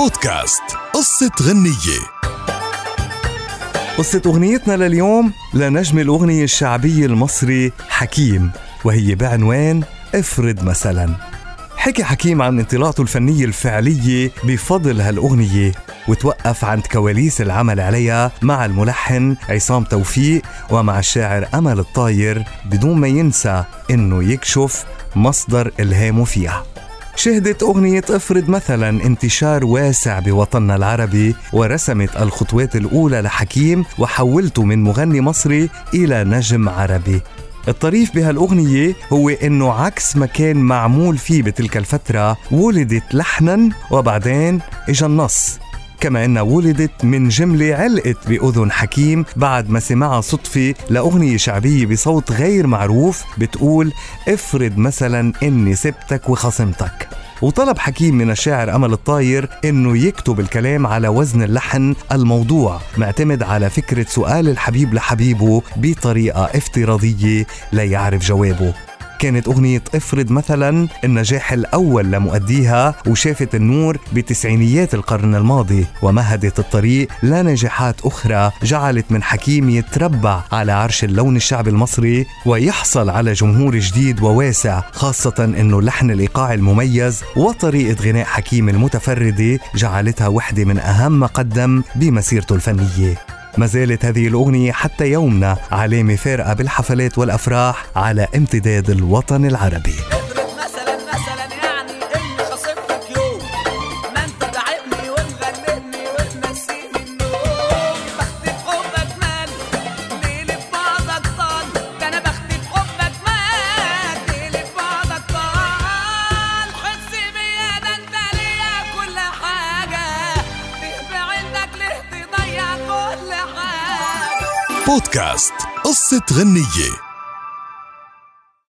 بودكاست قصة غنية. قصة أغنيتنا لليوم لنجم الأغنية الشعبية المصري حكيم وهي بعنوان افرض مثلا. حكي حكيم عن انطلاقته الفنية الفعلية بفضل هالأغنية وتوقف عند كواليس العمل عليها مع الملحن عصام توفيق ومع الشاعر أمل الطاير بدون ما ينسى إنه يكشف مصدر إلهامه فيها. شهدت أغنية افرض مثلا انتشار واسع بوطننا العربي ورسمت الخطوات الأولى لحكيم وحولته من مغني مصري إلى نجم عربي. الطريف بهالأغنية هو إنه عكس ما كان معمول فيه بتلك الفترة ولدت لحنا وبعدين إجا النص. كما أنها ولدت من جملة علقت بأذن حكيم بعد ما سمعها صدفة لأغنية شعبية بصوت غير معروف بتقول افرض مثلا إني سبتك وخصمتك. وطلب حكيم من الشاعر أمل الطاير إنه يكتب الكلام على وزن اللحن الموضوع معتمد على فكرة سؤال الحبيب لحبيبه بطريقة افتراضية ليعرف جوابه. كانت أغنية افرض مثلا النجاح الأول لمؤديها وشافت النور بتسعينيات القرن الماضي ومهدت الطريق لنجاحات أخرى جعلت من حكيم يتربع على عرش اللون الشعبي المصري ويحصل على جمهور جديد وواسع خاصة أنه لحن الإيقاع المميز وطريقة غناء حكيم المتفردة جعلتها وحدة من أهم ما قدم بمسيرته الفنية. ما زالت هذه الأغنية حتى يومنا علامة فارقة بالحفلات والأفراح على امتداد الوطن العربي. بودكاست قصة غنية.